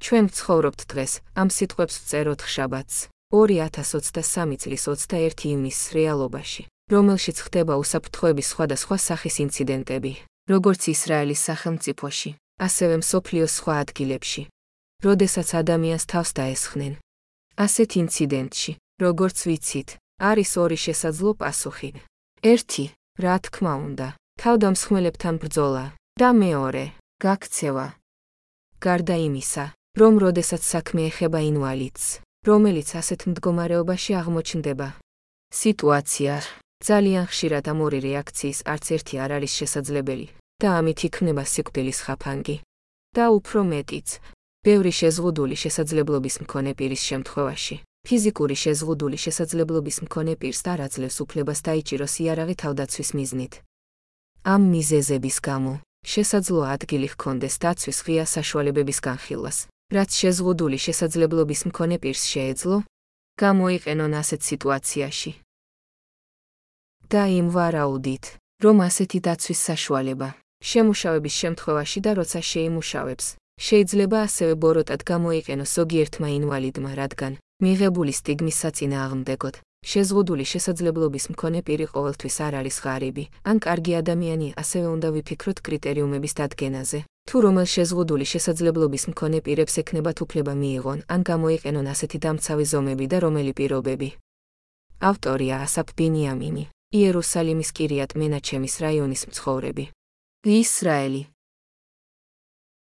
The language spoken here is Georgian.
ჩვენ ვცხოვრობთ დღეს, ამ სიტყვებს ვწეროთ ხშაბათს, 2023 წლის 21 ივნისს რეალობაში, რომელშიც ხდება უსაფრთხოების სხვადასხვა სახის ინციდენტები, როგორც ისრაელის სახელმწიფოში, ასევე მსოფლიოს სხვა ადგილებში. როდესაც ადამიანს თავს დაესხნენ. ასეთ ინციდენტში, როგორც ვიცით, არის ორი შესაძლო პასუხი. ერთი, რა თქმა უნდა, თავდამსხმელებთან ბრძოლა და მეორე, გაქცევა. გარდა იმისა, რომ როდესაც საქმე ეხება ინვალიდს, რომელიც ასეთ მდგომარეობაში აღმოჩნდება. სიტუაცია ძალიან ხშირად ამ ორი რეაქციის არც ერთი არ არის შესაძლებელი და ამით იქმნება სიკვდილის ხაფანგი. და უფრო მეტიც, ბევრი შეზღუდული შესაძლებლობის მქონე პირის შემთხვევაში, ფიზიკური შეზღუდული შესაძლებლობის მქონე პირს არ აძლევს უფლებას დაიჭიროს იარაღი თავდაცვის მიზნით. ამ მიზეზების გამო, შესაძლოა ადგილი ჰქონდეს დაცვის ღია საშუალებების განხილვას, რაც შეზღუდული შესაძლებლობის მქონე პირს შეეძლო, გამოიყენონ ასეთ სიტუაციაში. და იმ ვარაუდით, რომ ასეთი დაცვის საშუალება შემუშავების შემთხვევაში და როცა შეიმუშავებს, შეიძლება ასევე ბოროტად გამოიყენოს ზოგიერთმა ინვალიდმა, რადგან მიღებული სტიგმის საწინააღმდეგოდ შეზღუდული შესაძლებლობის მქონე პირი ყოველთვის არ არის ღარიბი, ან კარგი ადამიანი, ასევე უნდა ვიფიქროთ კრიტერიუმების დადგენაზე. თუ რომელ შეზღუდული შესაძლებლობის მქონე პირებს ექნებათ უფლება მიიღონ ან გამოიყენონ ასეთი დამცავი ზომები და რომელი პირობები. ავტორია ასაფ ბინიამინი, იერუსალიმის კირიატ მენაჩემის რაიონის მცხოვრები. ისრაელი